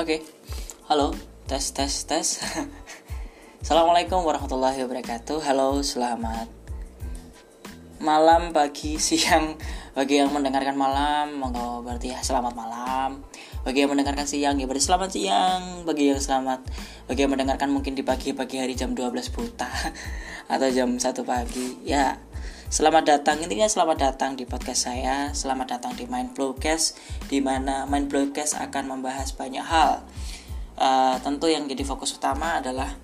Oke, halo, tes tes tes. Assalamualaikum warahmatullahi wabarakatuh. Halo, selamat malam, pagi, siang. Bagi yang mendengarkan malam, monggo berarti ya selamat malam. Bagi yang mendengarkan siang, ya berarti selamat siang. Bagi yang selamat, bagi yang mendengarkan mungkin di pagi-pagi hari jam 12 buta atau jam 1 pagi, ya Selamat datang, intinya selamat datang di podcast saya. Selamat datang di Mindflowcast di mana Mindflowcast akan membahas banyak hal. Uh, Tentu yang jadi fokus utama adalah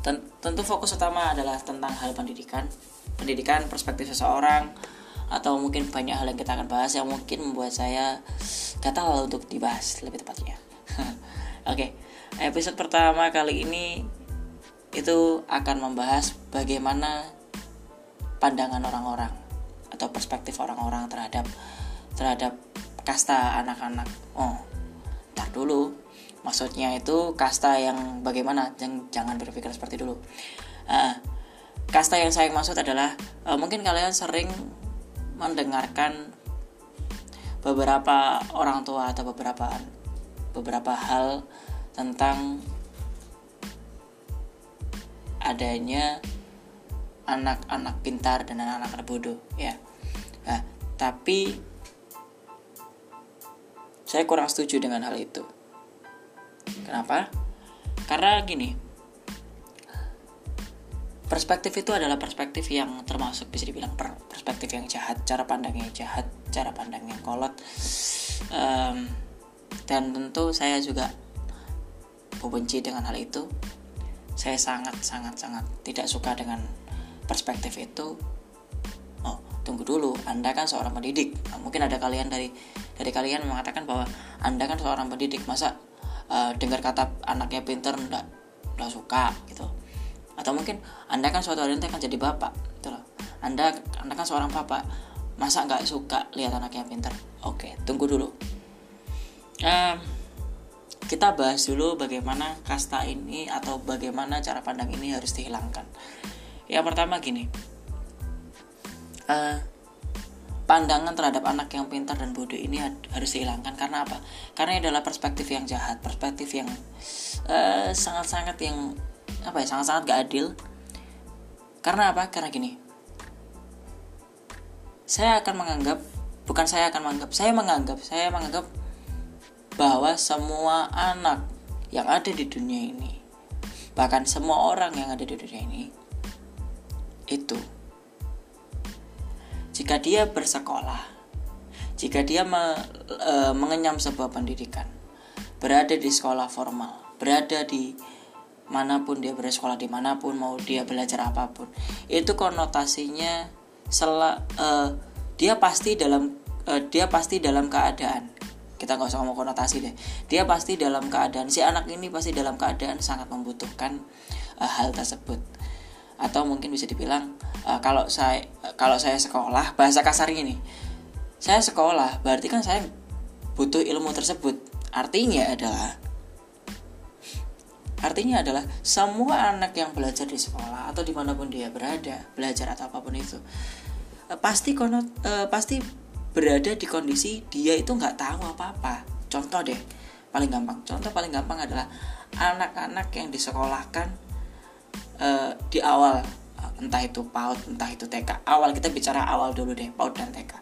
ten Tentu fokus utama adalah tentang hal pendidikan. Pendidikan, perspektif seseorang Atau mungkin banyak hal yang kita akan bahas Yang mungkin membuat saya gatal untuk dibahas lebih tepatnya. Oke, okay. episode pertama kali ini itu akan membahas bagaimana pandangan orang-orang atau perspektif orang-orang terhadap terhadap kasta anak-anak. Oh, ntar dulu. Maksudnya itu kasta yang bagaimana? Jangan, jangan berpikir seperti dulu. Uh, kasta yang saya maksud adalah uh, mungkin kalian sering mendengarkan beberapa orang tua atau beberapa beberapa hal tentang adanya anak-anak pintar dan anak-anak bodoh ya. Nah, tapi saya kurang setuju dengan hal itu. Kenapa? Karena gini perspektif itu adalah perspektif yang termasuk bisa dibilang perspektif yang jahat cara pandangnya jahat cara pandangnya kolot. Um, dan tentu saya juga membenci dengan hal itu. Saya sangat sangat sangat tidak suka dengan perspektif itu oh tunggu dulu anda kan seorang pendidik. Nah, mungkin ada kalian dari dari kalian mengatakan bahwa anda kan seorang pendidik masa uh, dengar kata anaknya pinter ndak ndak suka gitu. Atau mungkin anda kan suatu hari nanti akan jadi bapak gitu loh. Anda anda kan seorang bapak masa nggak suka lihat anaknya pinter? Oke tunggu dulu. Uh, kita bahas dulu bagaimana kasta ini atau bagaimana cara pandang ini harus dihilangkan yang pertama gini uh, pandangan terhadap anak yang pintar dan bodoh ini harus dihilangkan. Karena apa? Karena ini adalah perspektif yang jahat perspektif yang eh, sangat-sangat yang apa ya sangat-sangat gak adil. Karena apa? Karena gini saya akan menganggap bukan saya akan menganggap saya menganggap saya menganggap bahwa semua anak yang ada di dunia ini bahkan semua orang yang ada di dunia ini itu. Jika dia bersekolah, jika dia me, e, mengenyam sebuah pendidikan, berada di sekolah formal, berada di mana pun dia bersekolah di mana pun mau dia belajar apa pun, itu konotasinya sel e, dia pasti dalam e, dia pasti dalam keadaan kita nggak usah ngomong konotasi deh dia pasti dalam keadaan si anak ini pasti dalam keadaan sangat membutuhkan uh, hal tersebut atau mungkin bisa dibilang uh, kalau saya kalau saya sekolah bahasa kasar ini saya sekolah berarti kan saya butuh ilmu tersebut. Artinya adalah artinya adalah semua anak yang belajar di sekolah atau di mana pun dia berada belajar atau apa pun itu uh, pasti konot uh, pasti berada di kondisi dia itu nggak tahu apa apa contoh deh paling gampang. Contoh paling gampang adalah anak-anak yang disekolahkan uh, di awal entah itu PAUD entah itu TK awal kita bicara awal dulu deh PAUD dan TK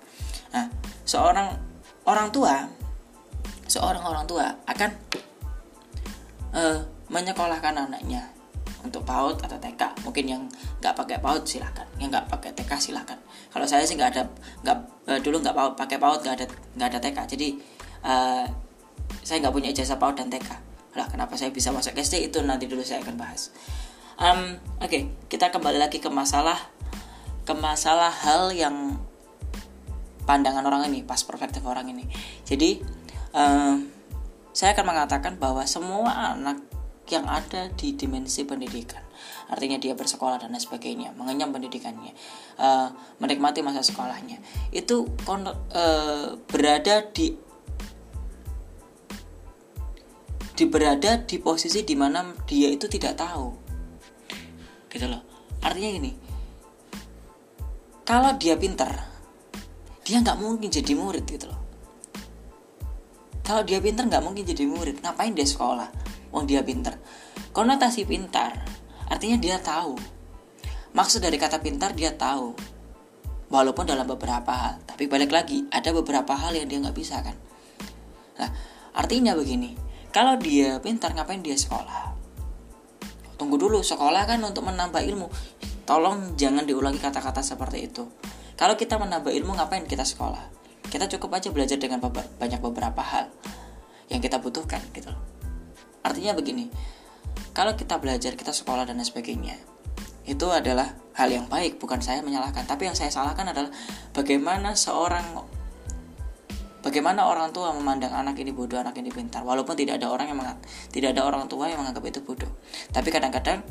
nah seorang orang tua seorang orang tua akan uh, menyekolahkan anaknya untuk PAUD atau TK mungkin yang nggak pakai PAUD silahkan yang nggak pakai TK silahkan kalau saya sih nggak ada nggak uh, dulu nggak PAUD pakai PAUD nggak ada nggak ada TK jadi uh, saya nggak punya ijazah PAUD dan TK lah kenapa saya bisa masuk SD itu nanti dulu saya akan bahas um, oke okay, kita kembali lagi ke masalah ke masalah hal yang pandangan orang ini pas perspektif orang ini. Jadi um, saya akan mengatakan bahwa semua anak yang ada di dimensi pendidikan artinya dia bersekolah dan lain sebagainya mengenyam pendidikannya uh, menikmati masa sekolahnya itu uh, berada di di berada di posisi di mana dia itu tidak tahu gitu loh. Artinya gini. Kalau dia pinter dia nggak mungkin jadi murid gitu loh. Kalau dia pintar nggak mungkin jadi murid. Ngapain dia sekolah? Wong dia pintar konotasi pintar artinya dia tahu. Maksud dari kata pintar dia tahu. Walaupun dalam beberapa hal. Tapi balik lagi ada beberapa hal yang dia nggak bisa kan? Nah artinya begini. Kalau dia pintar ngapain dia sekolah tunggu dulu sekolah kan untuk menambah ilmu. Tolong jangan diulangi kata-kata seperti itu. Kalau kita menambah ilmu ngapain kita sekolah? Kita cukup aja belajar dengan banyak beberapa hal yang kita butuhkan gitu artinya begini kalau kita belajar kita sekolah dan sebagainya itu adalah hal yang baik bukan saya menyalahkan. Tapi yang saya salahkan adalah bagaimana seorang bagaimana orang tua memandang anak ini bodoh anak ini pintar? Walaupun tidak ada orang yang mengat, tidak ada orang tua yang menganggap itu bodoh. Tapi kadang-kadang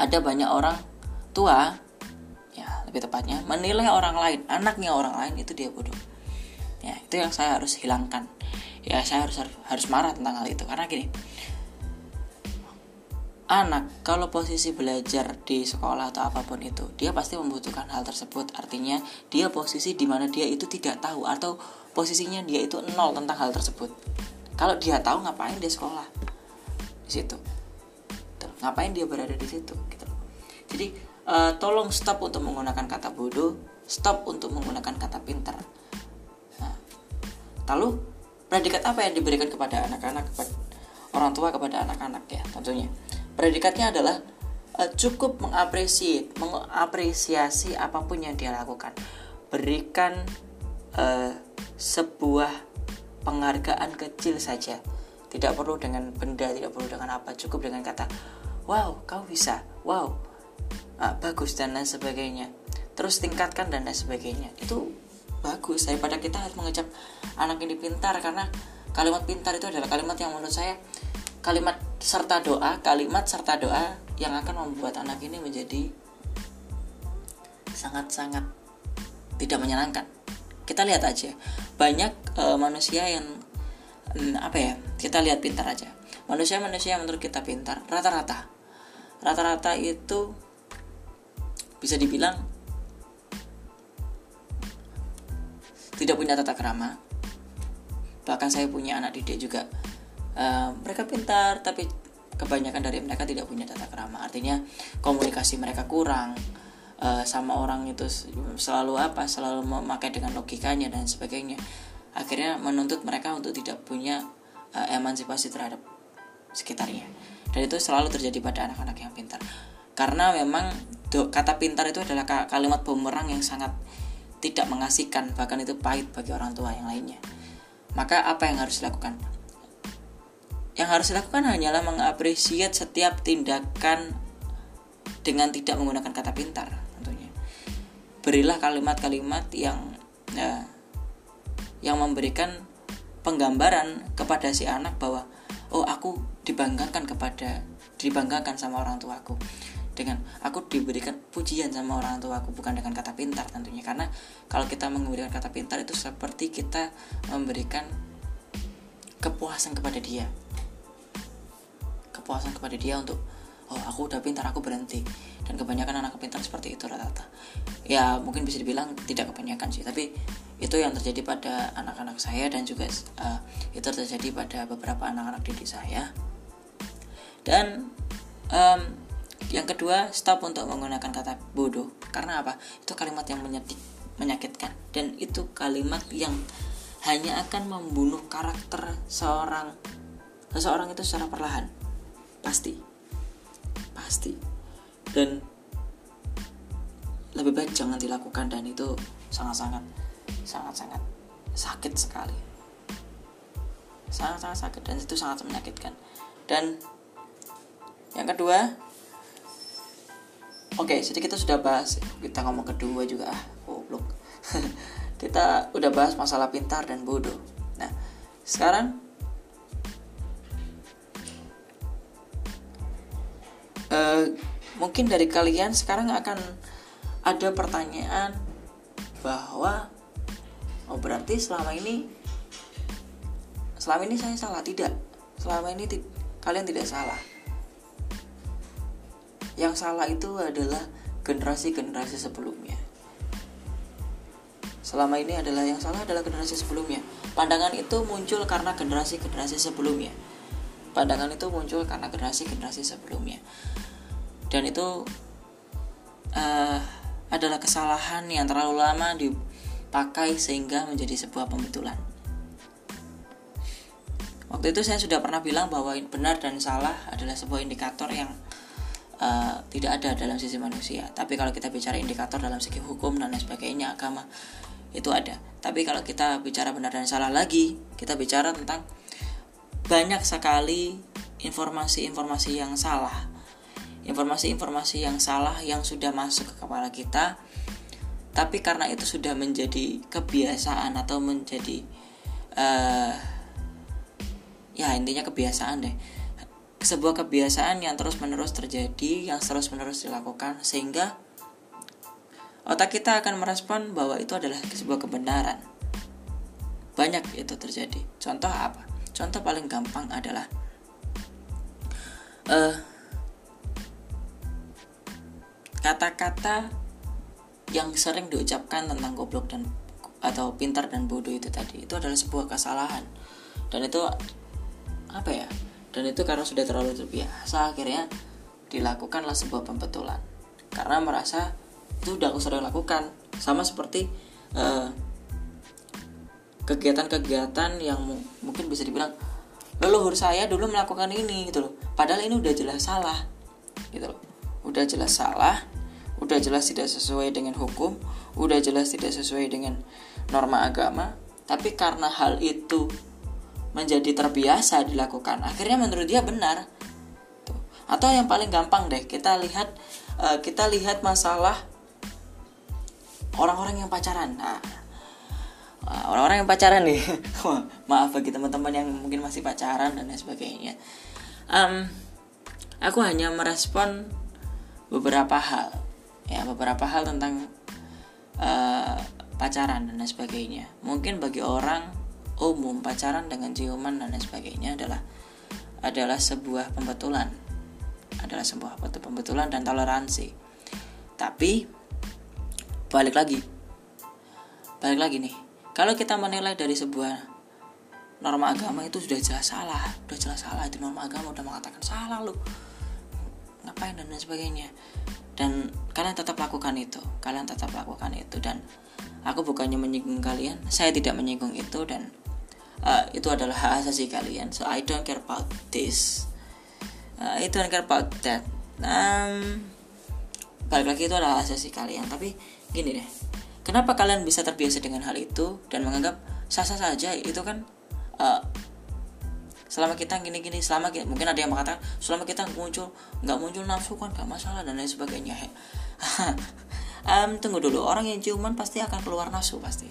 ada banyak orang tua lebih tepatnya menilai orang lain anaknya orang lain itu dia bodoh. Ya itu yang saya harus hilangkan. Ya saya harus harus marah tentang hal itu. Karena gini anak kalau posisi belajar di sekolah atau apa pun itu dia pasti membutuhkan hal tersebut. Artinya dia posisi di mana dia itu tidak tahu atau posisinya dia itu nol tentang hal tersebut kalau dia tahu ngapain dia sekolah di situ ngapain dia berada di situ gitu jadi uh, tolong stop untuk menggunakan kata bodoh, stop untuk menggunakan kata pintar. Nah, lalu predikat apa yang diberikan kepada anak-anak kepada orang tua kepada anak-anak ya tentunya. Predikatnya adalah uh, cukup mengapresiasi mengapresiasi apa pun yang dia lakukan. Berikan uh, sebuah penghargaan kecil saja. Tidak perlu dengan benda, tidak perlu dengan apa, cukup dengan kata, "Wow, kau bisa." "Wow, uh, bagus dan lain sebagainya terus tingkatkan dan lain sebagainya itu bagus daripada kita harus mengecap anak ini pintar karena kalimat pintar itu adalah kalimat yang menurut saya kalimat serta doa kalimat serta doa yang akan membuat anak ini menjadi sangat-sangat tidak menyenangkan kita lihat aja. Banyak uh, manusia yang um, apa ya kita lihat pintar aja. Manusia-manusia yang menurut kita pintar rata-rata. Rata-rata itu bisa dibilang tidak punya tata kerama bahkan saya punya anak didik juga uh, mereka pintar tapi kebanyakan dari mereka tidak punya tata kerama artinya komunikasi mereka kurang uh, sama orang itu selalu apa selalu memakai dengan logikanya dan sebagainya. Akhirnya menuntut mereka untuk tidak punya uh, emansipasi terhadap sekitarnya. Dan itu selalu terjadi pada anak-anak yang pintar. Karena memang kata pintar itu adalah kalimat bumerang yang sangat tidak mengasihkan bahkan itu pahit bagi orang tua yang lainnya. Maka apa yang harus dilakukan? Yang harus dilakukan hanyalah mengapresiasi setiap tindakan dengan tidak menggunakan kata pintar berilah kalimat-kalimat yang ya, yang memberikan penggambaran kepada si anak bahwa oh aku dibanggakan kepada dibanggakan sama orang tuaku. Dengan aku diberikan pujian sama orang tua aku bukan dengan kata pintar tentunya. Karena kalau kita memberikan kata pintar itu seperti kita memberikan kepuasan kepada dia. Kepuasan kepada dia untuk oh aku udah pintar aku berhenti dan kebanyakan anak pintar seperti itu rata-rata ya mungkin bisa dibilang tidak kebanyakan sih tapi itu yang terjadi pada anak-anak saya dan juga uh, itu terjadi pada beberapa anak-anak didik saya dan um, yang kedua, stop untuk menggunakan kata bodoh. Karena apa? Itu kalimat yang menyedik, menyakitkan dan itu kalimat yang hanya akan membunuh karakter seorang seseorang itu secara perlahan. Pasti. Pasti. Dan lebih baik jangan dilakukan dan itu sangat-sangat sangat-sangat sakit sekali. Sangat-sangat sakit dan itu sangat menyakitkan. Dan yang kedua, Oke, okay, jadi kita sudah bahas kita ngomong kedua juga ah, goblok. kita udah bahas masalah pintar dan bodoh. Nah, sekarang uh, mungkin dari kalian sekarang akan ada pertanyaan bahwa oh berarti selama ini selama ini saya salah? Tidak. Selama ini kalian tidak salah. Yang salah itu adalah generasi-generasi sebelumnya. Selama ini adalah yang salah adalah generasi sebelumnya. Pandangan itu muncul karena generasi-generasi sebelumnya. Pandangan itu muncul karena generasi-generasi sebelumnya dan itu uh, adalah kesalahan yang terlalu lama dipakai sehingga menjadi sebuah pembetulan waktu itu saya sudah pernah bilang bahwa benar dan salah adalah sebuah indikator yang uh, tidak ada dalam sisi manusia. Tapi kalau kita bicara indikator dalam segi hukum dan lain sebagainya agama itu ada. Tapi kalau kita bicara benar dan salah lagi, kita bicara tentang banyak sekali informasi-informasi yang salah. Informasi-informasi yang salah yang sudah masuk ke kepala kita tapi karena itu sudah menjadi kebiasaan atau menjadi uh, ya intinya kebiasaan deh sebuah kebiasaan yang terus-menerus terjadi, yang terus-menerus dilakukan sehingga otak kita akan merespon bahwa itu adalah sebuah kebenaran. Banyak itu terjadi. Contoh apa? Contoh paling gampang adalah uh, kata-kata yang sering diucapkan tentang goblok dan atau pintar dan bodoh itu tadi itu adalah sebuah kesalahan. Dan itu apa ya dan itu karena sudah terlalu terbiasa akhirnya dilakukanlah sebuah pembetulan. Karena merasa itu sudah aku sering lakukan. Sama seperti kegiatan kegiatan-kegiatan yang mungkin bisa dibilang leluhur saya dulu melakukan ini gitu loh. Padahal ini udah jelas salah gitu loh. Udah jelas salah udah jelas tidak sesuai dengan hukum udah jelas tidak sesuai dengan norma agama tapi karena hal itu menjadi terbiasa dilakukan akhirnya menurut dia benar. Atau yang paling gampang deh kita lihat uh, kita lihat masalah orang-orang yang pacaran. Nah orang-orang yang pacaran nih. Maaf bagi teman-teman yang mungkin masih pacaran dan lain sebagainya. Um, aku hanya merespon beberapa hal ya beberapa hal tentang uh, pacaran dan lain sebagainya. Mungkin bagi orang umum pacaran dengan ciuman dan lain sebagainya adalah adalah sebuah pembetulan. Adalah sebuah pembetulan dan toleransi. Tapi balik lagi. Balik lagi nih. Kalau kita menilai dari sebuah norma agama itu sudah jelas salah. Sudah jelas salah itu norma agama udah mengatakan salah lu ngapain dan lain sebagainya dan kalian tetap lakukan itu. Kalian tetap lakukan itu. Dan aku bukannya menyinggung kalian. Saya tidak menyinggung itu. Dan uh, itu adalah hak asasi kalian. So I don't care about this. Uh, I don't care about that. Um, balik lagi itu adalah hak asasi kalian. Tapi gini deh. Kenapa kalian bisa terbiasa dengan hal itu dan menganggap sah-sah saja? Itu kan uh, selama kita gini-gini selama kita, mungkin ada yang mengatakan selama kita muncul nggak muncul nafsu kan nggak masalah dan lain sebagainya. Um, tunggu dulu orang yang ciuman pasti akan keluar nafsu pasti.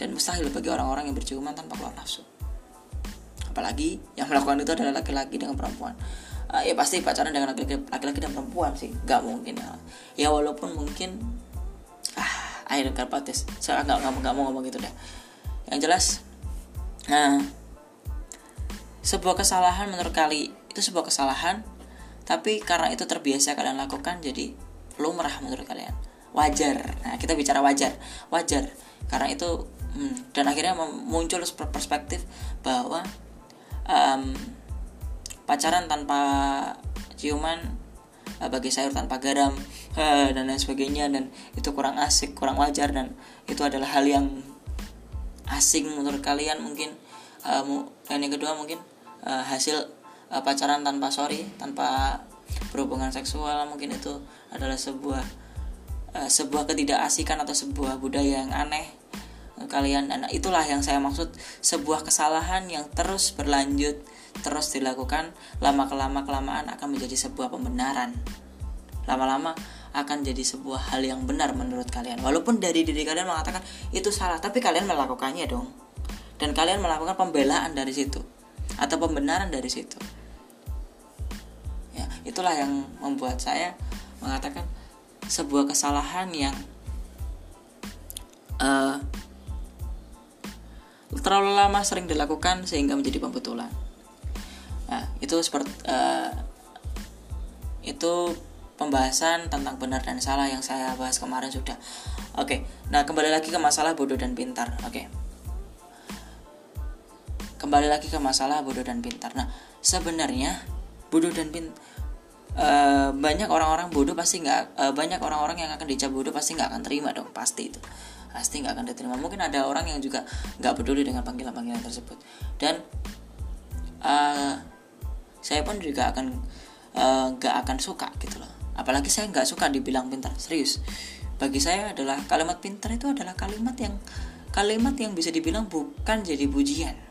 Dan mustahil bagi orang-orang yang berciuman tanpa keluar nafsu. Apalagi yang melakukan itu adalah laki-laki dengan perempuan. Uh, ya pasti pacaran dengan laki-laki dan perempuan sih nggak mungkin ya. Ya walaupun mungkin ah air karpates saya nggak nggak mau ngomong gitu deh yang jelas nah sebuah kesalahan menurut kali itu sebuah kesalahan. Tapi karena itu terbiasa kalian lakukan jadi lumrah menurut kalian. Wajar. Nah kita bicara wajar. Wajar. Karena itu hmm, dan akhirnya muncul perspektif bahwa um, pacaran tanpa ciuman uh, bagi sayur tanpa garam uh, dan lain sebagainya dan itu kurang asik kurang wajar dan itu adalah hal yang asing menurut kalian mungkin uh, dan yang kedua mungkin uh, hasil uh, pacaran tanpa sorry tanpa berhubungan seksual mungkin itu adalah sebuah uh, sebuah ketidakasikan atau sebuah budaya yang aneh kalian. Dan itulah yang saya maksud sebuah kesalahan yang terus berlanjut terus dilakukan lama kelama kelamaan akan menjadi sebuah pembenaran. Lama-lama akan jadi sebuah hal yang benar menurut kalian. Walaupun dari diri kalian mengatakan itu salah tapi kalian melakukannya dong. Dan kalian melakukan pembelaan dari situ atau pembenaran dari situ ya itulah yang membuat saya mengatakan sebuah kesalahan yang uh, terlalu lama sering dilakukan sehingga menjadi pembetulan. Nah, itu seperti uh, itu pembahasan tentang benar dan salah yang saya bahas kemarin sudah. Oke, nah kembali lagi ke masalah bodoh dan pintar. Oke, kembali lagi ke masalah bodoh dan pintar. Nah, sebenarnya bodoh dan pintar Uh, banyak orang-orang bodoh pasti nggak uh, banyak orang-orang yang akan dicap bodoh pasti nggak akan terima dong pasti itu. Pasti nggak akan diterima. Mungkin ada orang yang juga nggak peduli dengan panggilan-panggilan tersebut. Dan uh, saya pun juga akan nggak uh, akan suka gitu loh. Apalagi saya nggak suka dibilang pintar serius. Bagi saya adalah kalimat pintar itu adalah kalimat yang kalimat yang bisa dibilang bukan jadi pujian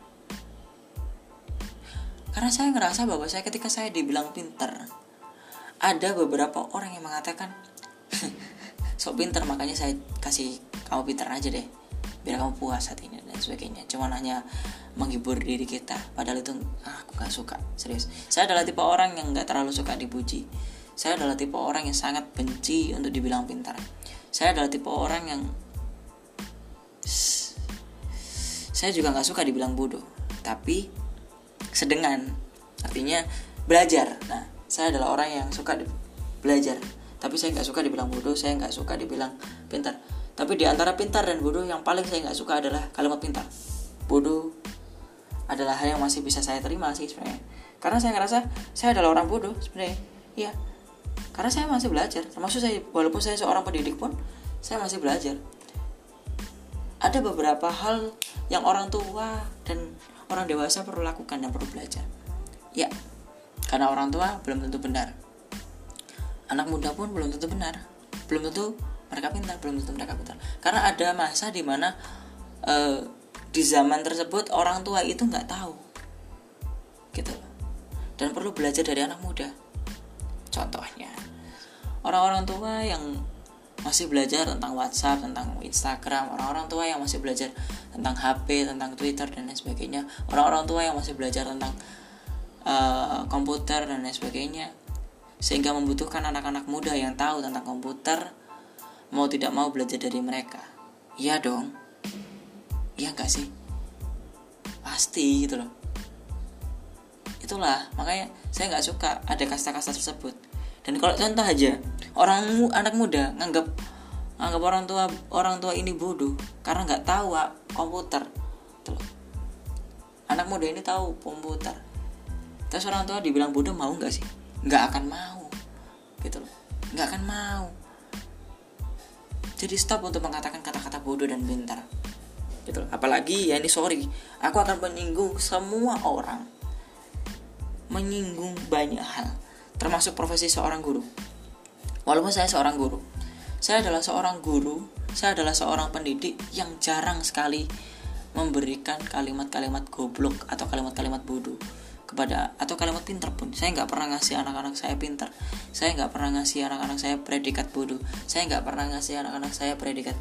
karena saya ngerasa bahwa saya ketika saya dibilang pintar ada beberapa orang yang mengatakan sok pintar makanya saya kasih kamu pintar aja deh biar kamu puas hatinya dan sebagainya. Cuman hanya menghibur diri kita padahal itu ah, aku gak suka. Serius. Saya adalah tipe orang yang gak terlalu suka dipuji. Saya adalah tipe orang yang sangat benci untuk dibilang pintar. Saya adalah tipe orang yang saya juga nggak suka dibilang bodoh, tapi sedengan. Artinya belajar. Nah, saya adalah orang yang suka belajar, tapi saya nggak suka dibilang bodoh, saya nggak suka dibilang pintar. Tapi di antara pintar dan bodoh yang paling saya nggak suka adalah kalimat pintar. Bodoh adalah hal yang masih bisa saya terima sih sebenarnya. Karena saya ngerasa saya adalah orang bodoh sebenarnya. Iya, karena saya masih belajar termasuk saya walaupun saya seorang pendidik pun saya masih belajar ada beberapa hal yang orang tua dan orang dewasa perlu lakukan dan perlu belajar. Ya karena orang tua belum tentu benar. Anak muda pun belum tentu benar. Belum tentu mereka pintar belum tentu mereka pintar. Karena ada masa di mana uh, di zaman tersebut orang tua itu nggak tahu. Gitu. Dan perlu belajar dari anak muda. Contohnya orang-orang tua yang masih belajar tentang WhatsApp, tentang Instagram, orang-orang tua yang masih belajar tentang HP, tentang Twitter dan lain sebagainya, orang-orang tua yang masih belajar tentang uh, komputer dan lain sebagainya, sehingga membutuhkan anak-anak muda yang tahu tentang komputer, mau tidak mau belajar dari mereka. Iya dong, iya gak sih? Pasti gitu loh. Itulah makanya saya nggak suka ada kasta-kasta tersebut dan kalau contoh aja orang anak muda nganggap anggap orang tua orang tua ini bodoh karena nggak tahu ah, komputer. Tuh. anak muda ini tahu komputer. Terus orang tua dibilang bodoh mau nggak sih? Nggak akan mau. Gitu loh. Nggak akan mau. Jadi stop untuk mengatakan kata-kata bodoh dan pintar. Gitu loh. apalagi ya ini sorry aku akan menyinggung semua orang. Menyinggung banyak hal termasuk profesi seorang guru. Walaupun saya seorang guru, saya adalah seorang guru, saya adalah seorang pendidik yang jarang sekali memberikan kalimat-kalimat goblok atau kalimat-kalimat bodoh kepada atau kalimat pintar pun. Saya nggak pernah ngasih anak-anak saya pintar. Saya nggak pernah ngasih anak-anak saya predikat bodoh. Saya nggak pernah ngasih anak-anak saya predikat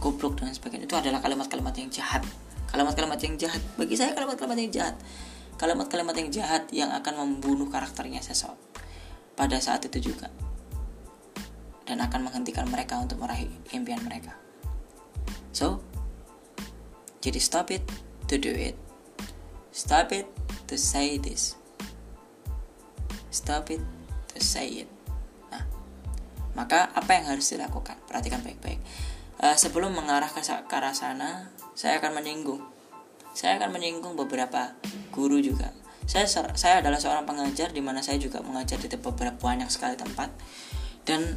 goblok dan sebagainya. Itu adalah kalimat-kalimat yang jahat. Kalimat-kalimat yang jahat. Bagi saya kalimat-kalimat yang jahat kalimat-kalimat yang jahat yang akan membunuh karakternya seseorang pada saat itu juga dan akan menghentikan mereka untuk meraih impian mereka. So, jadi stop it to do it. Stop it to say this. Stop it to say it. Nah, maka apa yang harus dilakukan? Perhatikan baik-baik. Uh, sebelum mengarah ke, ke arah sana, saya akan menyinggung saya akan menyinggung beberapa guru juga. Saya saya adalah seorang pengajar di mana saya juga mengajar di beberapa banyak sekali tempat. Dan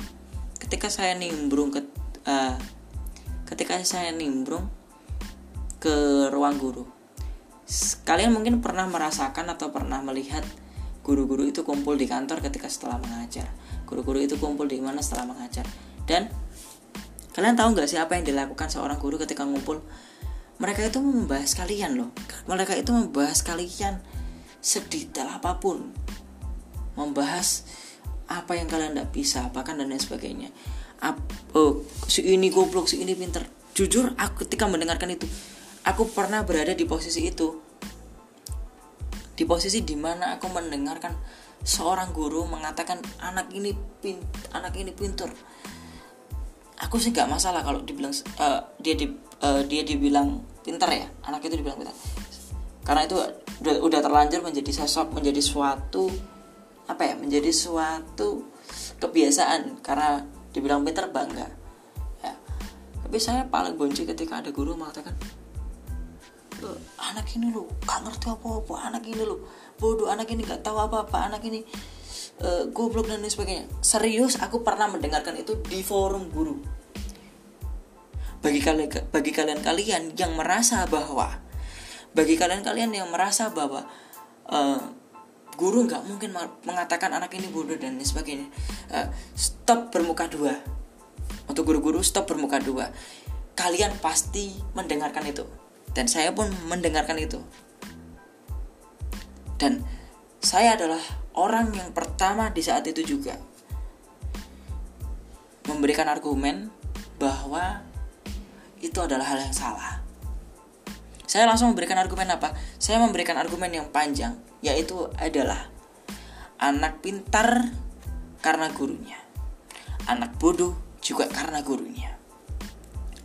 ketika saya nimbrung ke uh, ketika saya nimbrung ke ruang guru. Kalian mungkin pernah merasakan atau pernah melihat guru-guru itu kumpul di kantor ketika setelah mengajar. Guru-guru itu kumpul di mana setelah mengajar. Dan kalian tahu nggak sih apa yang dilakukan seorang guru ketika ngumpul mereka itu membahas kalian loh. Mereka itu membahas kalian sedetail apa pun. Membahas apa yang kalian tidak bisa bahkan dan lain sebagainya. Ap, oh, si ini goblok si ini pinter. Jujur aku ketika mendengarkan itu aku pernah berada di posisi itu. Di posisi di mana aku mendengarkan seorang guru mengatakan anak ini pin anak ini pinter. Aku sih gak masalah kalau dibilang uh, dia di uh, dia dibilang pintar ya anak itu dibilang pintar. Karena itu udah, udah terlanjur menjadi sosok menjadi suatu apa ya menjadi suatu kebiasaan. Karena dibilang pinter bangga. Ya. Tapi saya paling benci ketika ada guru mengatakan anak ini lo gak ngerti apa-apa anak ini lo bodoh anak ini gak tahu apa-apa anak ini uh, goblok dan lain sebagainya. Serius aku pernah mendengarkan itu di forum guru bagi kalian bagi kalian kalian yang merasa bahwa bagi kalian kalian yang merasa bahwa uh, guru nggak mungkin mengatakan anak ini bodoh dan sebagainya uh, stop bermuka dua. Untuk guru-guru stop bermuka dua. Kalian pasti mendengarkan itu. Dan saya pun mendengarkan itu. Dan saya adalah orang yang pertama di saat itu juga memberikan argumen bahwa itu adalah hal yang salah. Saya langsung memberikan argumen apa? Saya memberikan argumen yang panjang, yaitu adalah anak pintar karena gurunya, anak bodoh juga karena gurunya.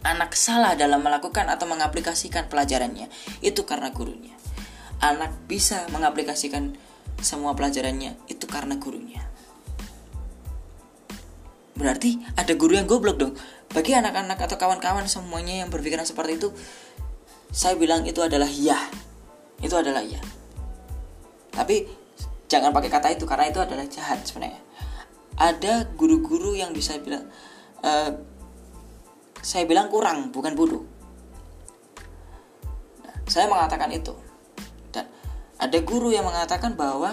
Anak salah dalam melakukan atau mengaplikasikan pelajarannya itu karena gurunya. Anak bisa mengaplikasikan semua pelajarannya itu karena gurunya. Berarti ada guru yang goblok dong. Bagi anak-anak atau kawan-kawan semuanya yang berpikiran seperti itu, saya bilang itu adalah ya. Itu adalah ya. Tapi jangan pakai kata itu karena itu adalah jahat sebenarnya. Ada guru-guru yang bisa bilang uh, saya bilang kurang, bukan bodoh. Nah, saya mengatakan itu ada guru yang mengatakan bahwa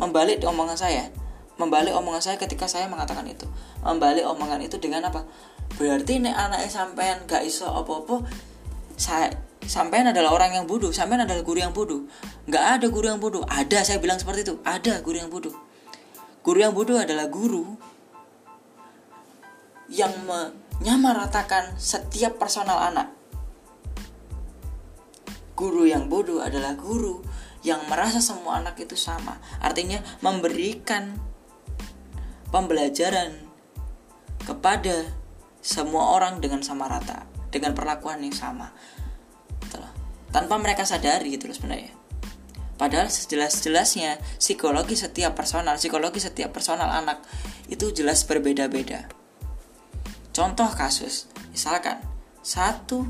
membalik omongan saya membalik omongan saya ketika saya mengatakan itu. Membalik omongan itu dengan apa? Berarti nek anaknya sampean gak iso apa-apa saya sampean adalah orang yang bodoh sampean adalah guru yang bodoh. Nggak ada guru yang bodoh. Ada saya bilang seperti itu. Ada guru yang bodoh. Guru yang bodoh adalah guru yang menyamaratakan setiap personal anak. Guru yang bodoh adalah guru yang merasa semua anak itu sama. Artinya memberikan pembelajaran kepada semua orang dengan sama rata, dengan perlakuan yang sama. Tanpa mereka sadari gitu loh sebenarnya. Padahal sejelas-jelasnya psikologi setiap personal, psikologi setiap personal anak itu jelas berbeda-beda. Contoh kasus, misalkan satu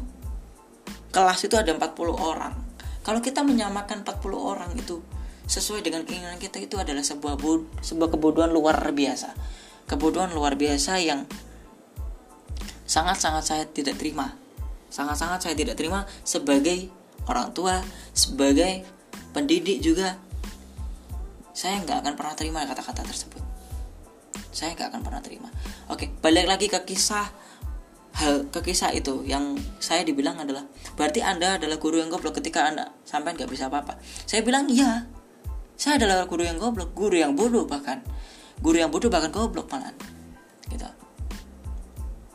kelas itu ada 40 orang kalau kita menyamakan 40 orang itu sesuai dengan keinginan kita itu adalah sebuah bod sebuah kebodohan luar biasa. Kebodohan luar biasa yang sangat-sangat saya tidak terima. Sangat-sangat saya tidak terima sebagai orang tua, sebagai pendidik juga. Saya nggak akan pernah terima kata-kata tersebut. Saya nggak akan pernah terima. Oke, balik lagi ke kisah hal ke kisah itu yang saya dibilang adalah berarti anda adalah guru yang goblok ketika anda sampai nggak bisa apa-apa saya bilang iya saya adalah guru yang goblok guru yang bodoh bahkan. Guru yang bodoh bahkan goblok malah gitu.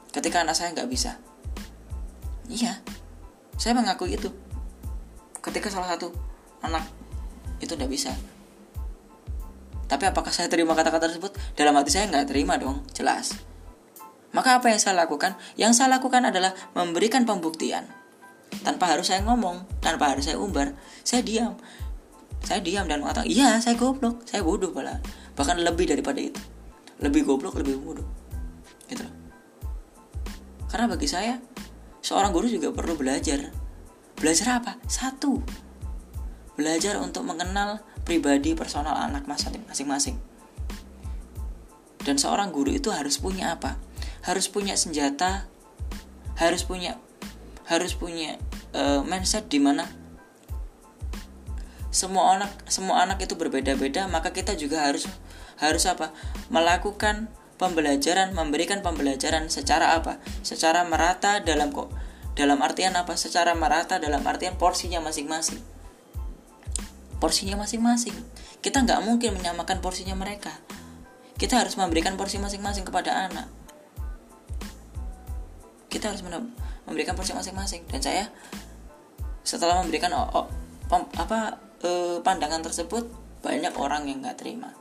Ketika anak saya nggak bisa. Iya saya mengakui itu. Ketika salah satu anak itu nggak bisa. Tapi apakah saya terima kata-kata tersebut? Dalam hati saya nggak terima dong jelas. Maka apa yang saya lakukan? Yang saya lakukan adalah memberikan pembuktian. Tanpa harus saya ngomong, tanpa harus saya umbar, saya diam. Saya diam dan mengatakan, iya saya goblok, saya bodoh pula. Bahkan lebih daripada itu. Lebih goblok, lebih bodoh. Gitu Karena bagi saya, seorang guru juga perlu belajar. Belajar apa? Satu. Belajar untuk mengenal pribadi personal anak masing-masing. Dan seorang guru itu harus punya apa? harus punya senjata harus punya harus punya uh, mindset di mana semua anak semua anak itu berbeda-beda maka kita juga harus harus apa? Melakukan pembelajaran memberikan pembelajaran secara apa? Secara merata dalam kok dalam artian apa? Secara merata dalam artian porsinya masing-masing. Porsinya masing-masing. Kita nggak mungkin menyamakan porsinya mereka. Kita harus memberikan porsi masing-masing kepada anak. Kita harus memberikan porsi masing-masing. Dan saya setelah memberikan oh, oh, pem, apa eh, pandangan tersebut banyak orang yang nggak terima.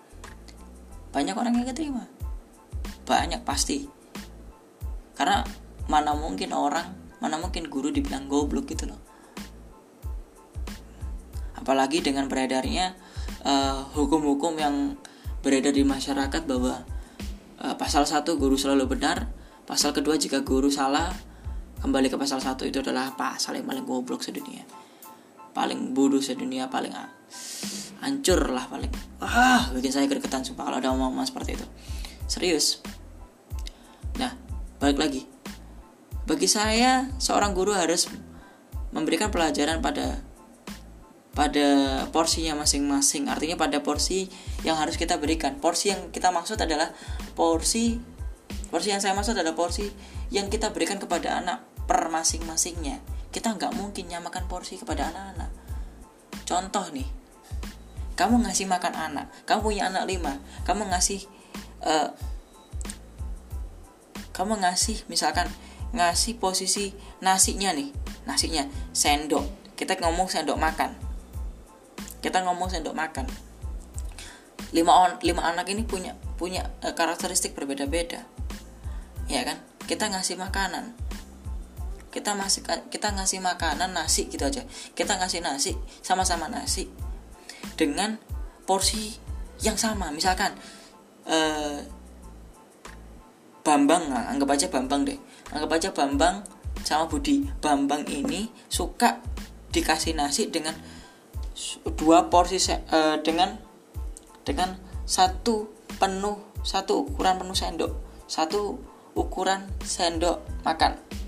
Banyak orang yang nggak terima. Banyak pasti. Karena mana mungkin orang mana mungkin guru dibilang goblok gitu loh. Apalagi dengan beredarnya eh, hukum-hukum yang beredar di masyarakat bahwa uh, pasal satu guru selalu benar pasal kedua jika guru salah kembali ke pasal satu itu adalah pasal yang paling goblok sedunia paling bodoh sedunia paling hancur lah paling. Ah bikin saya gregetan sumpah kalau ada omong-omong seperti itu. Serius. Nah balik lagi. Bagi saya seorang guru harus memberikan pelajaran pada pada porsinya masing-masing. Artinya pada porsi yang harus kita berikan. Porsi yang kita maksud adalah porsi porsi yang saya maksud adalah porsi yang kita berikan kepada anak per masing-masingnya kita nggak mungkin nyamakan porsi kepada anak-anak. Contoh nih kamu ngasih makan anak kamu punya anak lima kamu ngasih uh, kamu ngasih misalkan ngasih posisi nasinya nih nasinya sendok. Kita ngomong sendok makan. Kita ngomong sendok makan. Lima on, lima anak ini punya punya uh, karakteristik berbeda-beda. Ya kan? Kita ngasih makanan kita masih kita ngasih makanan nasi gitu aja. Kita ngasih nasi sama-sama nasi dengan porsi yang sama. Misalkan eh, Bambang nah, anggap aja Bambang deh. Anggap aja Bambang sama Budi. Bambang ini suka dikasih nasi dengan dua porsi eh, dengan dengan satu penuh satu ukuran penuh sendok. Satu ukuran sendok makan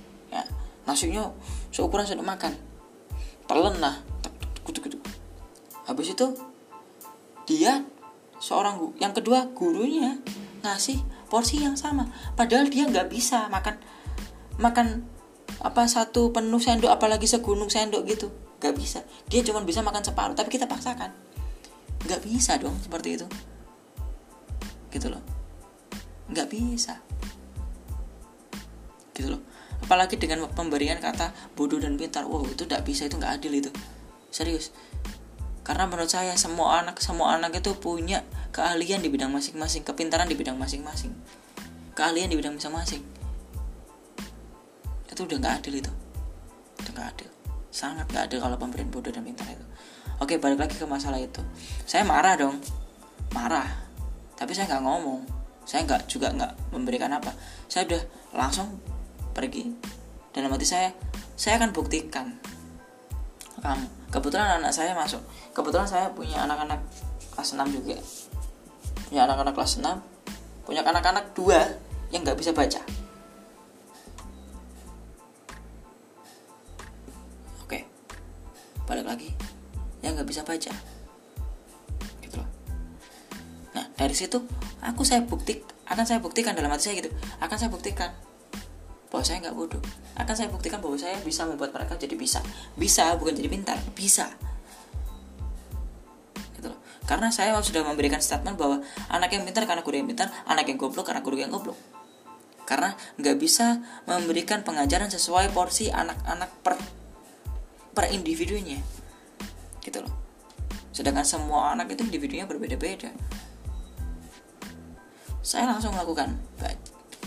nasinya seukuran sendok makan. Telan lah. Habis itu dia seorang guru yang kedua gurunya ngasih porsi yang sama. Padahal dia nggak bisa makan makan apa satu penuh sendok apalagi segunung sendok gitu. Nggak bisa. Dia cuma bisa makan separuh tapi kita paksakan. Nggak bisa dong seperti itu. Gitu loh. Nggak bisa. Gitu loh apalagi dengan pemberian kata bodoh dan pintar. Wow itu tidak bisa itu nggak adil itu. Serius. Karena menurut saya semua anak semua anak itu punya keahlian di bidang masing-masing kepintaran di bidang masing-masing. Keahlian di bidang masing-masing. Itu udah nggak adil itu. Udah nggak adil. Sangat nggak adil kalau pemberian bodoh dan pintar itu. Oke balik lagi ke masalah itu. Saya marah dong. Marah. Tapi saya nggak ngomong. Saya nggak juga nggak memberikan apa. Saya udah langsung pergi. Dalam hati saya saya akan buktikan. Kamu kebetulan anak saya masuk. Kebetulan saya punya anak-anak kelas 6 juga. Punya anak-anak kelas 6 punya anak-anak dua yang nggak bisa baca. Oke balik lagi. Yang nggak bisa baca. Gitu loh. Nah dari situ aku saya bukti akan saya buktikan dalam hati saya gitu. Akan saya buktikan bahwa saya nggak bodoh. Akan saya buktikan bahwa saya bisa membuat mereka jadi bisa. Bisa bukan jadi pintar. Bisa. Gitu loh. Karena saya sudah memberikan statement bahwa anak yang pintar karena guru yang pintar anak yang goblok karena guru yang goblok. Karena nggak bisa memberikan pengajaran sesuai porsi anak-anak per per individunya. Gitu loh. Sedangkan semua anak itu individunya berbeda-beda. Saya langsung melakukan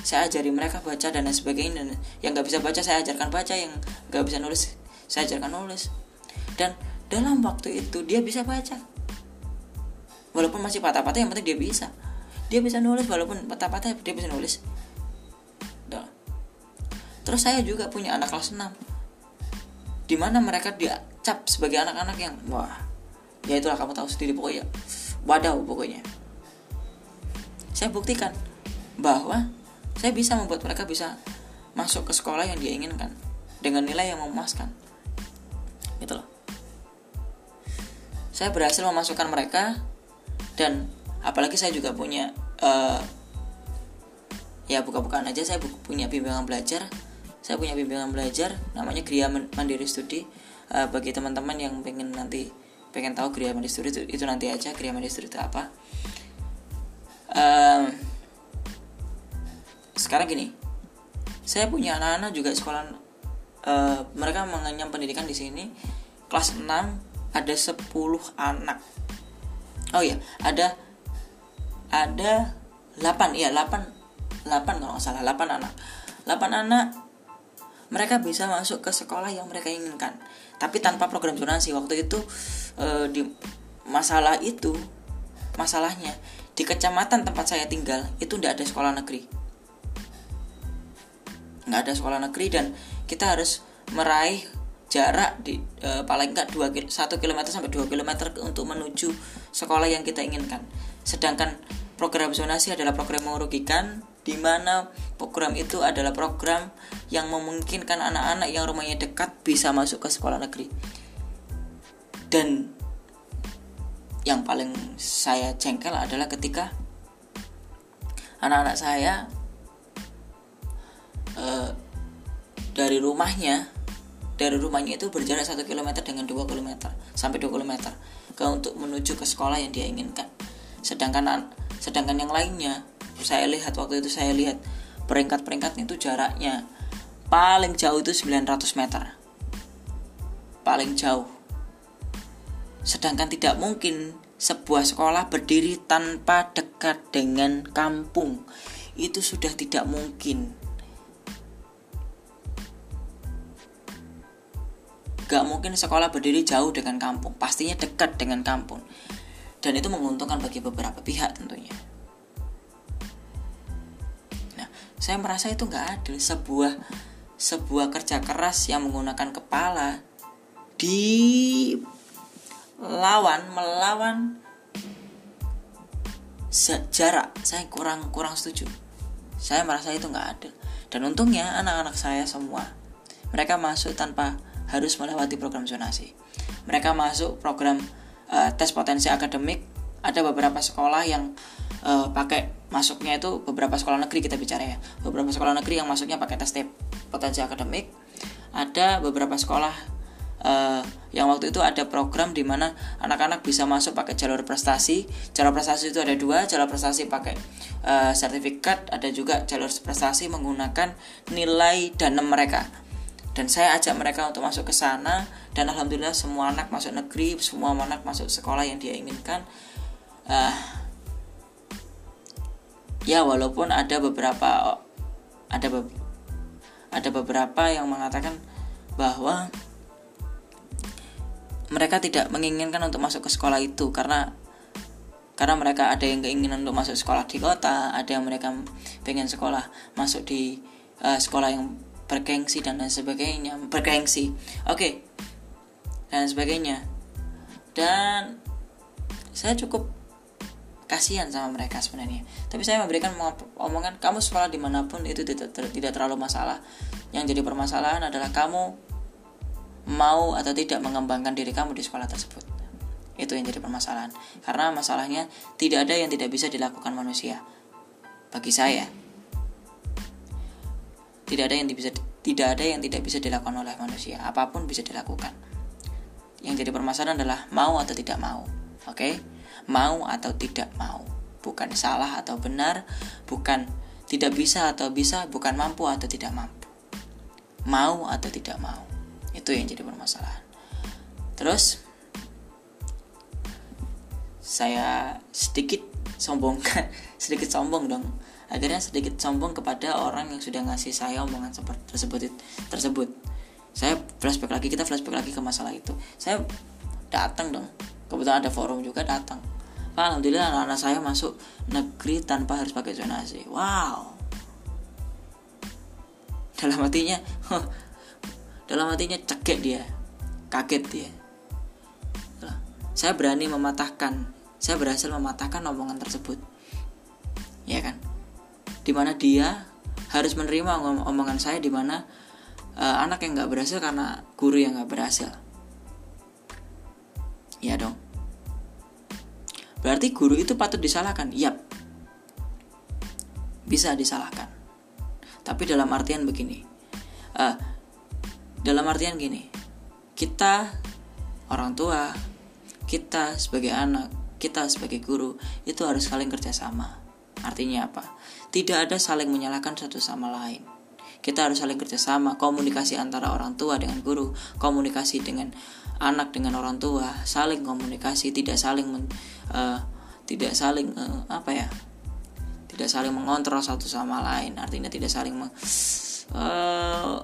saya ajari mereka baca dan lain sebagainya. Dan yang nggak bisa baca saya ajarkan baca. Yang nggak bisa nulis saya ajarkan nulis. Dan dalam waktu itu dia bisa baca. Walaupun masih patah-patah yang penting dia bisa. Dia bisa nulis walaupun patah-patah dia bisa nulis. Duh. terus saya juga punya anak kelas 6 di mana mereka diacap sebagai anak-anak yang wah ya itulah kamu tahu sendiri pokoknya. Wadaw pokoknya. Saya buktikan bahwa saya bisa membuat mereka bisa masuk ke sekolah yang dia inginkan dengan nilai yang memuaskan. Gitu loh. Saya berhasil memasukkan mereka dan apalagi saya juga punya uh, ya buka-bukaan aja. Saya punya bimbingan belajar. Saya punya bimbingan belajar namanya Gria Mandiri Studi. Uh, bagi teman-teman yang pengen nanti pengen tahu Gria Mandiri Studi itu, itu nanti aja Gria Mandiri Studi itu apa. Uh, sekarang gini saya punya anak-anak juga sekolah uh, mereka mengenyam pendidikan di sini kelas 6 ada 10 anak. Oh iya ada ada 8 ya 8 8 kalau nggak salah 8 anak. 8 anak mereka bisa masuk ke sekolah yang mereka inginkan. Tapi tanpa program zonasi waktu itu uh, di masalah itu masalahnya di kecamatan tempat saya tinggal itu tidak ada sekolah negeri nggak ada sekolah negeri dan kita harus meraih jarak di e, paling enggak 2 1 km sampai 2 km untuk menuju sekolah yang kita inginkan. Sedangkan program zonasi adalah program merugikan di mana program itu adalah program yang memungkinkan anak-anak yang rumahnya dekat bisa masuk ke sekolah negeri. Dan yang paling saya jengkel adalah ketika anak-anak saya e, dari rumahnya dari rumahnya itu berjarak 1 km dengan 2 km sampai 2 km ke untuk menuju ke sekolah yang dia inginkan. Sedangkan sedangkan yang lainnya saya lihat waktu itu saya lihat peringkat-peringkat itu jaraknya paling jauh itu 900 meter. Paling jauh. Sedangkan tidak mungkin sebuah sekolah berdiri tanpa dekat dengan kampung. Itu sudah tidak mungkin Gak mungkin sekolah berdiri jauh dengan kampung, pastinya dekat dengan kampung. Dan itu menguntungkan bagi beberapa pihak tentunya. Nah, saya merasa itu gak adil. Sebuah sebuah kerja keras yang menggunakan kepala di lawan melawan jarak saya kurang kurang setuju saya merasa itu nggak adil dan untungnya anak-anak saya semua mereka masuk tanpa harus melewati program zonasi. Mereka masuk program uh, tes potensi akademik. Ada beberapa sekolah yang uh, pakai masuknya itu beberapa sekolah negeri kita bicara ya. Beberapa sekolah negeri yang masuknya pakai tes potensi akademik. Ada beberapa sekolah uh, yang waktu itu ada program di mana anak-anak bisa masuk pakai jalur prestasi. Jalur prestasi itu ada dua, jalur prestasi pakai sertifikat, ada juga jalur prestasi menggunakan nilai danem mereka dan saya ajak mereka untuk masuk ke sana. Dan alhamdulillah semua anak masuk negeri semua anak masuk sekolah yang dia inginkan. Uh, ya walaupun ada beberapa ada be ada beberapa yang mengatakan bahwa mereka tidak menginginkan untuk masuk ke sekolah itu karena karena mereka ada yang keinginan untuk masuk sekolah di kota ada yang mereka pengen sekolah masuk di uh, sekolah yang bergengsi dan lain sebagainya. Bergengsi. Oke. Okay. dan sebagainya. Dan saya cukup kasihan sama mereka sebenarnya. Tapi saya memberikan omongan kamu sekolah di mana pun itu tidak tidak terlalu masalah. Yang jadi permasalahan adalah kamu mau atau tidak mengembangkan diri kamu di sekolah tersebut. Itu yang jadi permasalahan. Karena masalahnya tidak ada yang tidak bisa dilakukan manusia. Bagi saya tidak ada yang bisa tidak ada yang tidak bisa dilakukan oleh manusia. Apa pun bisa dilakukan. Yang jadi permasalahan adalah mau atau tidak mau. Oke? Okay? Mau atau tidak mau. Bukan salah atau benar, bukan tidak bisa atau bisa, bukan mampu atau tidak mampu. Mau atau tidak mau. Itu yang jadi permasalahan. Terus saya sedikit sombongkan, sedikit sombong dong akhirnya sedikit sombong kepada orang yang sudah ngasih saya omongan seperti tersebut tersebut. Saya flashback lagi kita flashback lagi ke masalah itu. Saya datang dong. Kebetulan ada forum juga datang. Alhamdulillah anak-anak saya masuk negeri tanpa harus pakai zonasi wow. Dalam hatinya dalam hatinya cekek dia. Kaget dia. Saya berani mematahkan saya berhasil mematahkan omongan tersebut. Ya kan di mana dia harus menerima omongan saya di mana uh, anak yang nggak berhasil karena guru yang nggak berhasil. Ya dong. Berarti guru itu patut disalahkan? Yap. Bisa disalahkan. Tapi dalam artian begini uh, dalam artian gini kita orang tua kita sebagai anak kita sebagai guru itu harus saling kerjasama. Artinya apa tidak ada saling menyalahkan satu sama lain. Kita harus saling kerjasama, komunikasi antara orang tua dengan guru, komunikasi dengan anak dengan orang tua, saling komunikasi, tidak saling men, uh, tidak saling uh, apa ya, tidak saling mengontrol satu sama lain. Artinya tidak saling me, uh,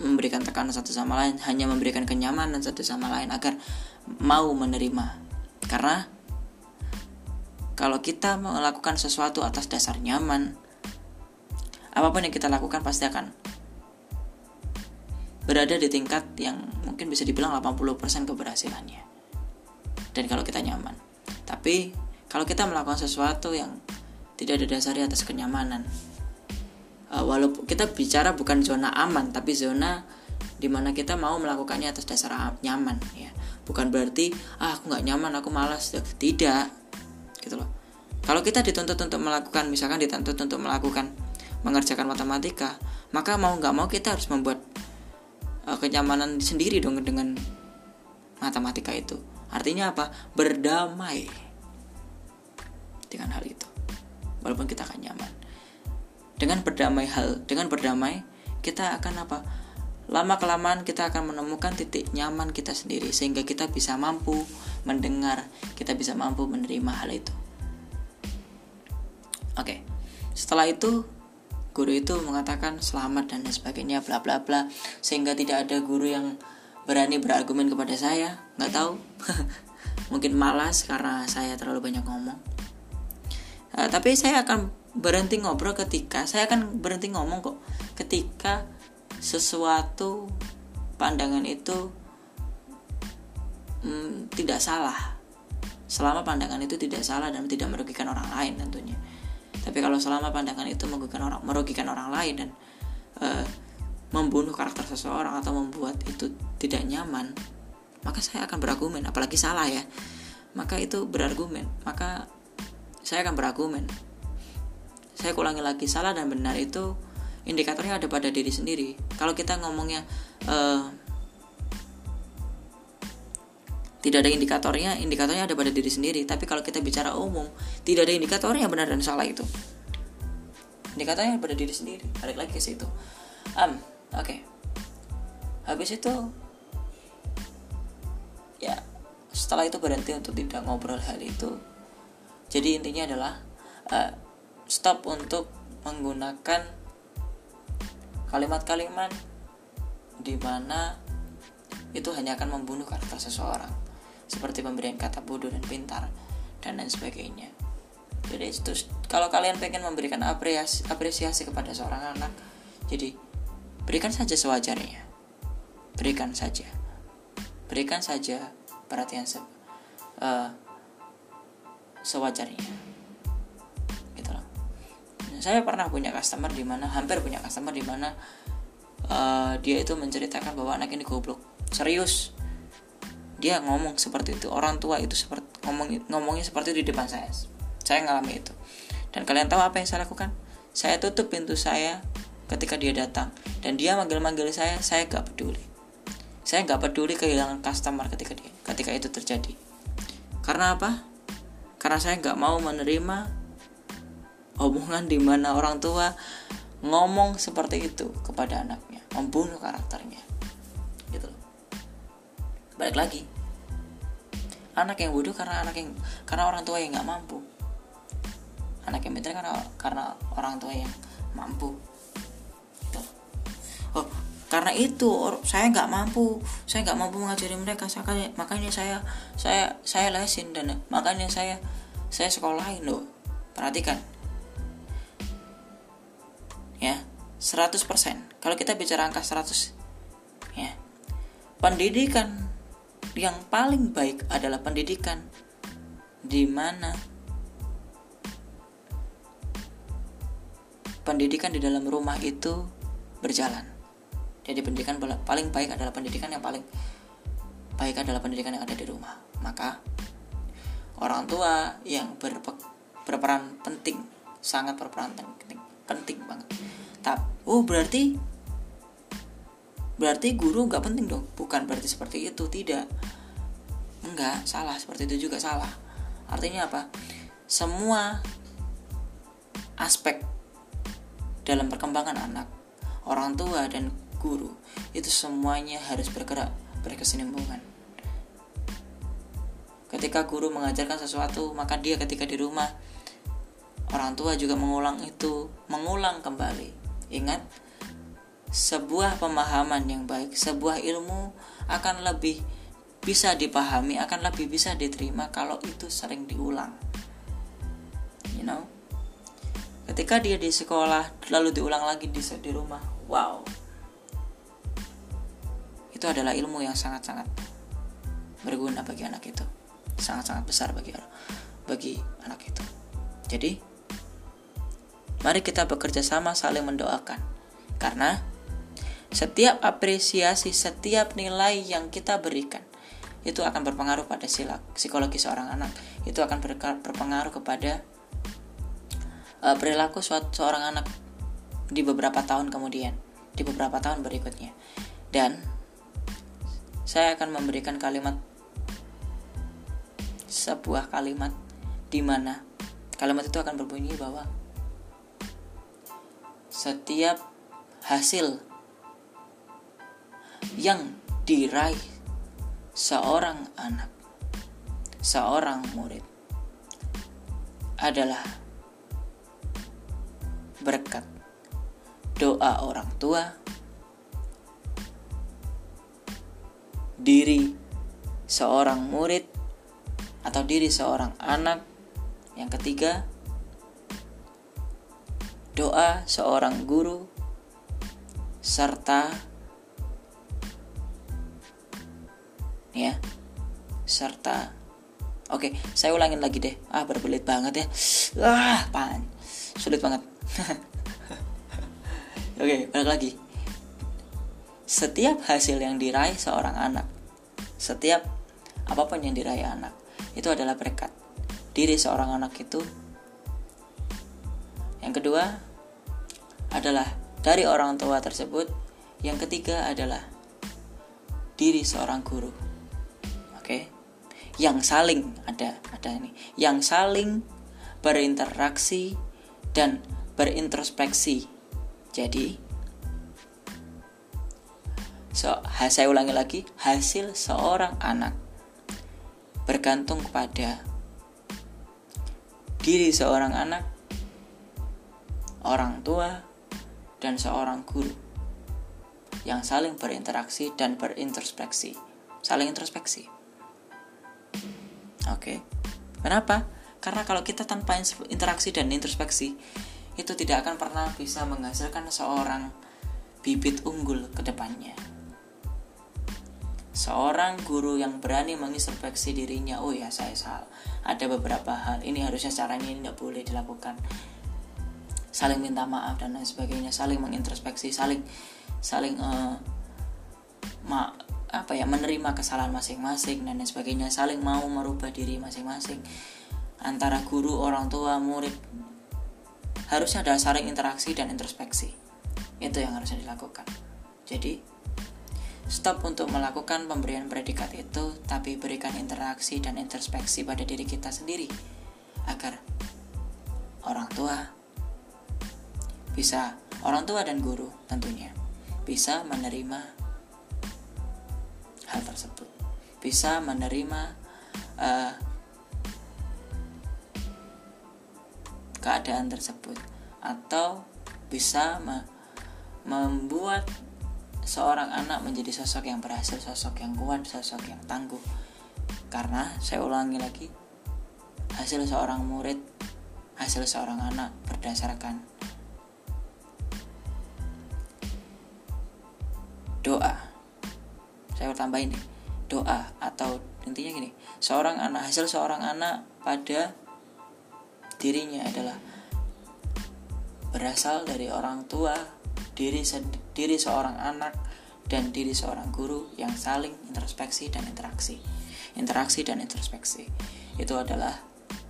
memberikan tekanan satu sama lain, hanya memberikan kenyamanan satu sama lain agar mau menerima. Karena kalau kita melakukan sesuatu atas dasar nyaman, apa pun yang kita lakukan pasti akan berada di tingkat yang mungkin bisa dibilang 80% keberhasilannya. Dan kalau kita nyaman. Tapi kalau kita melakukan sesuatu yang tidak ada dasarnya atas kenyamanan, uh, walaupun kita bicara bukan zona aman, tapi zona di mana kita mau melakukannya atas dasar nyaman, ya. Bukan berarti ah aku nggak nyaman, aku malas. Tidak, gitu loh. Kalau kita dituntut untuk melakukan misalkan dituntut untuk melakukan mengerjakan matematika maka mau nggak mau kita harus membuat uh, kenyamanan sendiri dong dengan matematika itu. Artinya apa? Berdamai dengan hal itu walaupun kita akan nyaman. Dengan berdamai hal dengan berdamai kita akan apa? Lama kelamaan kita akan menemukan titik nyaman kita sendiri sehingga kita bisa mampu mendengar kita bisa mampu menerima hal itu Oke. Setelah itu guru itu mengatakan selamat dan sebagainya bla bla bla sehingga tidak ada guru yang berani berargumen kepada saya nggak tahu mungkin malas karena saya terlalu banyak ngomong uh, tapi saya akan berhenti ngobrol ketika saya akan berhenti ngomong kok ketika sesuatu pandangan itu hmm, tidak salah. Selama pandangan itu tidak salah dan tidak merugikan orang lain tentunya. Tapi kalau selama pandangan itu merugikan orang merugikan orang lain dan uh, membunuh karakter seseorang atau membuat itu tidak nyaman maka saya akan berargumen apalagi salah ya. Maka itu berargumen maka saya akan berargumen. Saya ulangi lagi salah dan benar itu indikatornya ada pada diri sendiri. Kalau kita ngomongnya uh, tidak ada indikatornya indikatornya ada pada diri sendiri. Tapi kalau kita bicara umum tidak ada indikatornya benar dan salah itu. Indikatornya pada diri sendiri. Balik lagi ke situ. Um oke. Okay. habis itu ya setelah itu berhenti untuk tidak ngobrol hal itu. Jadi intinya adalah uh, stop untuk menggunakan kalimat-kalimat di mana itu hanya akan membunuh karakter seseorang seperti pemberian kata bodoh dan pintar dan lain sebagainya. Jadi itu kalau kalian pengen memberikan apresiasi, apresiasi kepada seorang anak, jadi berikan saja sewajarnya. Berikan saja. Berikan saja perhatian se uh, sewajarnya. Gitu loh. Saya pernah punya customer di mana hampir punya customer di mana uh, dia itu menceritakan bahwa anak ini goblok. Serius dia ngomong seperti itu orang tua itu seperti ngomong ngomongnya seperti itu di depan saya. Saya ngalami itu. Dan kalian tahu apa yang saya lakukan? Saya tutup pintu saya ketika dia datang. Dan dia manggil-manggil saya saya gak peduli. Saya gak peduli kehilangan customer ketika dia ketika itu terjadi. Karena apa? Karena saya gak mau menerima omongan di mana orang tua ngomong seperti itu kepada anaknya membunuh karakternya balik lagi. Anak yang bodoh karena anak yang karena orang tua yang nggak mampu. Anak yang pintar karena karena orang tua yang mampu. Gitu. oh karena itu saya nggak mampu. Saya nggak mampu mengajari mereka. Makanya makanya saya saya saya lesin dan makanya saya saya sekolahin loh. Perhatikan. Ya 100% kalau kita bicara angka 100 ya. Pendidikan yang paling baik adalah pendidikan di mana pendidikan di dalam rumah itu berjalan. Jadi pendidikan paling baik adalah pendidikan yang paling baik adalah pendidikan yang ada di rumah. Maka orang tua yang berpe, berperan penting, sangat berperan penting, penting banget. Tapi, oh berarti berarti guru nggak penting dong. Bukan berarti seperti itu. Tidak. Enggak. Salah. Seperti itu juga salah. Artinya apa? Semua aspek dalam perkembangan anak orang tua dan guru itu semuanya harus bergerak berkesinambungan. Ketika guru mengajarkan sesuatu maka dia ketika di rumah orang tua juga mengulang itu mengulang kembali. Ingat sebuah pemahaman yang baik, sebuah ilmu akan lebih bisa dipahami, akan lebih bisa diterima kalau itu sering diulang. know? Ketika dia di sekolah lalu diulang lagi di di rumah wow. Itu adalah ilmu yang sangat-sangat berguna bagi anak itu. Sangat-sangat besar bagi bagi anak itu. Jadi mari kita bekerja sama saling mendoakan. Karena setiap apresiasi setiap nilai yang kita berikan itu akan berpengaruh pada sila psikologi seorang anak itu akan berpengaruh kepada uh, perilaku suatu seorang anak di beberapa tahun kemudian, di beberapa tahun berikutnya. Dan saya akan memberikan kalimat sebuah kalimat di mana kalimat itu akan berbunyi bahwa setiap hasil yang diraih seorang anak, seorang murid adalah berkat doa orang tua, diri seorang murid atau diri seorang anak. Yang ketiga, doa seorang guru serta ya serta oke saya ulangin lagi deh ah berbelit banget ya ah pan sulit banget Oke, balik lagi. Setiap hasil yang diraih seorang anak, setiap apa pun yang diraih anak, itu adalah berkat diri seorang anak itu. Yang kedua adalah dari orang tua tersebut. Yang ketiga adalah diri seorang guru. Oke. Yang saling ada ada ini, yang saling berinteraksi dan berintrospeksi. Jadi, so, saya ulangi lagi, hasil seorang anak bergantung kepada diri seorang anak, orang tua, dan seorang guru yang saling berinteraksi dan berintrospeksi, saling introspeksi. Oke, okay. kenapa? Karena kalau kita tanpa interaksi dan introspeksi, itu tidak akan pernah bisa menghasilkan seorang bibit unggul ke depannya. Seorang guru yang berani mengintrospeksi dirinya, oh ya saya salah, ada beberapa hal, ini harusnya caranya ini tidak boleh dilakukan. Saling minta maaf dan lain sebagainya, saling mengintrospeksi, saling saling uh, ma apa ya menerima kesalahan masing-masing dan lain sebagainya, saling mau merubah diri masing-masing antara guru, orang tua, murid. Harusnya ada saling interaksi dan introspeksi. Itu yang harusnya dilakukan. Jadi stop untuk melakukan pemberian predikat itu tapi berikan interaksi dan introspeksi pada diri kita sendiri agar orang tua bisa orang tua dan guru tentunya bisa menerima hal tersebut bisa menerima uh, keadaan tersebut atau bisa me membuat seorang anak menjadi sosok yang berhasil, sosok yang kuat, sosok yang tangguh. Karena saya ulangi lagi, hasil seorang murid, hasil seorang anak berdasarkan doa. Saya tambahin nih, doa atau intinya gini, seorang anak hasil seorang anak pada dirinya adalah berasal dari orang tua, diri diri seorang anak dan diri seorang guru yang saling introspeksi dan interaksi. Interaksi dan introspeksi itu adalah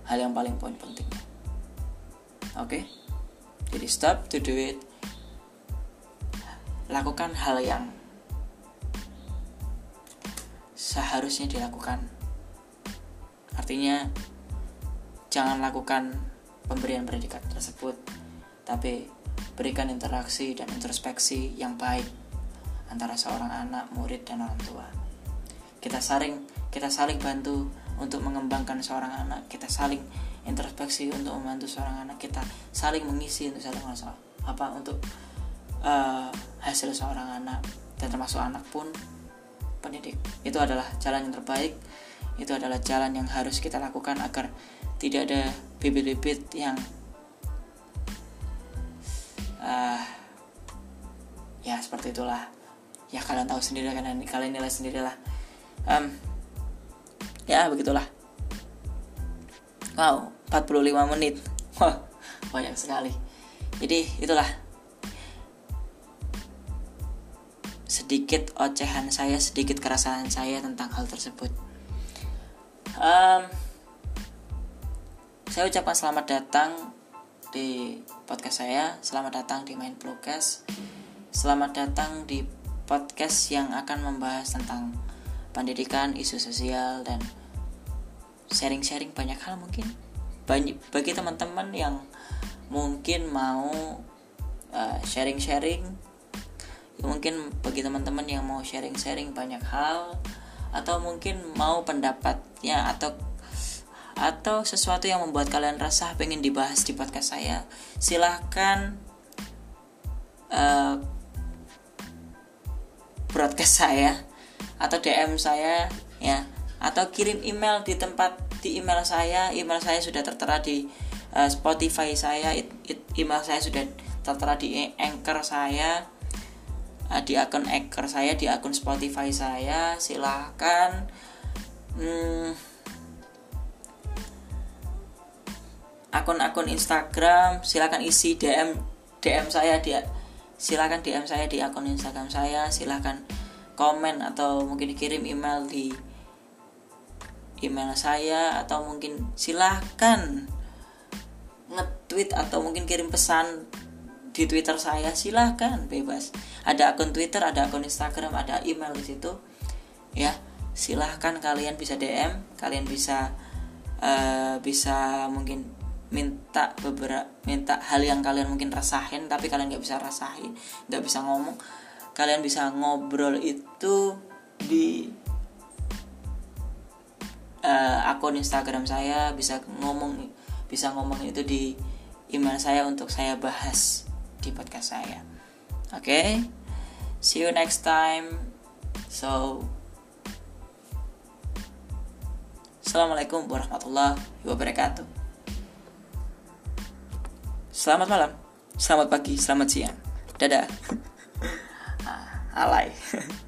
hal yang paling poin penting. Oke. Okay? Jadi stop to do it. Lakukan hal yang seharusnya dilakukan. Artinya Jangan lakukan pemberian predikat tersebut, tapi berikan interaksi dan introspeksi yang baik antara seorang anak, murid, dan orang tua. Kita saling kita saling bantu untuk mengembangkan seorang anak, kita saling introspeksi untuk membantu seorang anak, kita saling mengisi untuk saling masalah apa untuk uh, hasil seorang anak dan termasuk anak pun pendidik. Itu adalah jalan yang terbaik, itu adalah jalan yang harus kita lakukan agar tidak ada bibit-bibit yang uh, ya seperti itulah. Ya kalian tahu sendiri kan kalian nilai sendirilah. Um, ya begitulah. Wow 45 menit. Wah banyak sekali. Jadi itulah sedikit ocehan saya sedikit keresahan saya tentang hal tersebut. Um, saya ucapkan selamat datang di podcast saya selamat datang di Main Podcast selamat datang di podcast yang akan membahas tentang pendidikan isu sosial dan sharing-sharing banyak hal mungkin. Bagi teman-teman yang mungkin mau uh, sharing-sharing uh, mungkin bagi teman-teman yang mau sharing-sharing banyak hal atau mungkin mau pendapatnya atau atau sesuatu yang membuat kalian rasa pengen dibahas di podcast saya silahkan uh, broadcast saya atau DM saya ya. Atau kirim email di tempat di email saya. Email saya sudah tertera di uh, Spotify saya. It, it, email saya sudah tertera di anchor saya di akun anchor saya di akun Spotify saya silahkan hmm, akun-akun Instagram silahkan isi DM DM saya di silahkan DM saya di akun Instagram saya silahkan komen atau mungkin kirim email di email saya atau mungkin silahkan nge-tweet atau mungkin kirim pesan di Twitter saya silahkan bebas. Ada akun Twitter ada akun Instagram ada email di situ. Ya silahkan kalian bisa DM kalian bisa uh, bisa mungkin minta beberapa minta hal yang kalian mungkin rasain tapi kalian nggak bisa rasain nggak bisa ngomong. Kalian bisa ngobrol itu di uh, akun Instagram saya bisa ngomong bisa ngomong itu di email saya untuk saya bahas di podcast saya. Oke, okay? see you next time. So, assalamualaikum warahmatullahi wabarakatuh. Selamat malam, selamat pagi, selamat siang. Dadah. Ah, alay.